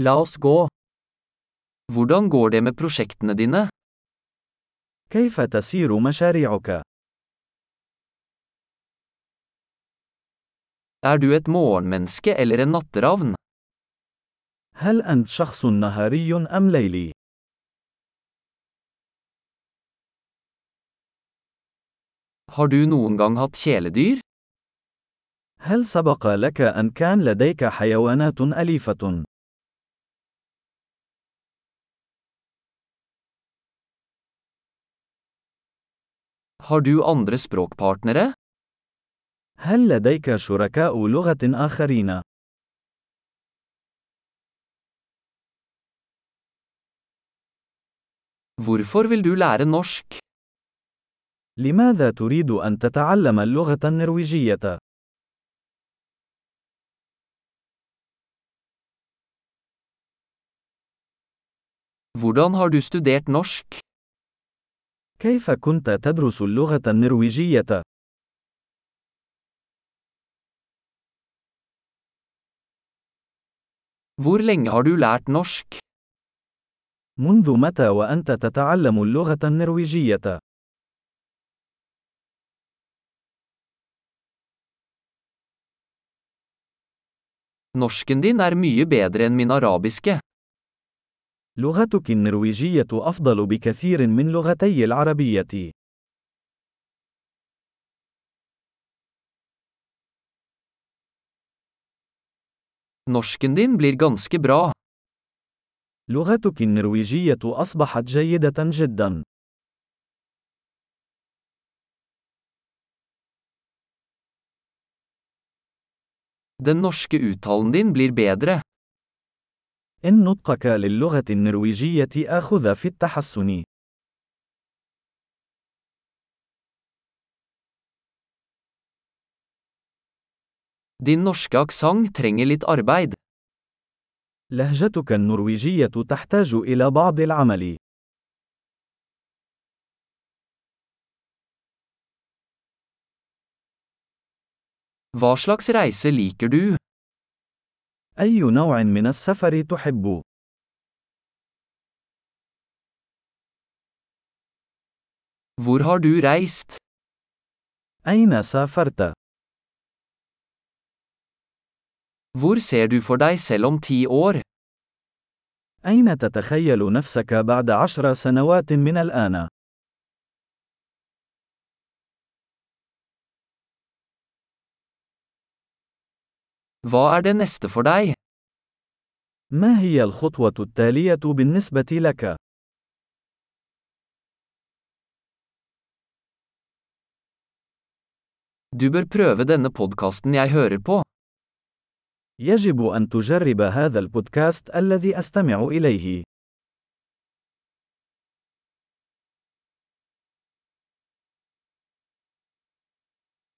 La oss gå. Hvordan går det med prosjektene dine? كيف تسير مشاريعك؟ Er du et morgenmenneske eller en natteravn? هل أنت شخص نهاري أم ليلي؟ Har du noen gang hatt kjæledyr? هل سبق لك أن كان لديك حيوانات أليفة؟ Har du andre språkpartnere? هل لديك شركاء لغة آخرين؟ Hvorfor vil du lære norsk? لماذا تريد أن تتعلم اللغة النرويجية؟ Hvordan har du studert norsk? كيف كنت تدرس اللغة النرويجية؟ Hvor lenge har du lært norsk? منذ متى وأنت تتعلم اللغة النرويجية؟ Norsken din er mye bedre enn min arabiske. لغتك النرويجية أفضل بكثير من لغتي العربية. Norsken din blir ganske bra. لغتك النرويجية أصبحت جيدة جدا. Den norske uttalen din blir bedre. إن نطقك للغة النرويجية آخذ في التحسن. Din norske aksent trenger litt arbeid. لهجتك النرويجية تحتاج إلى بعض العمل. Hva slags reise liker du? أي نوع من السفر تحب؟ Hvor har du reist? أين سافرت؟ Hvor ser du for deg selv om ti år? أين تتخيل نفسك بعد عشر سنوات من الآن؟ Hva er det neste for deg? ما هي الخطوة التالية بالنسبة لك؟ Du bør prøve denne podkasten jeg hører på. يجب أن تجرب هذا البودكاست الذي أستمع إليه.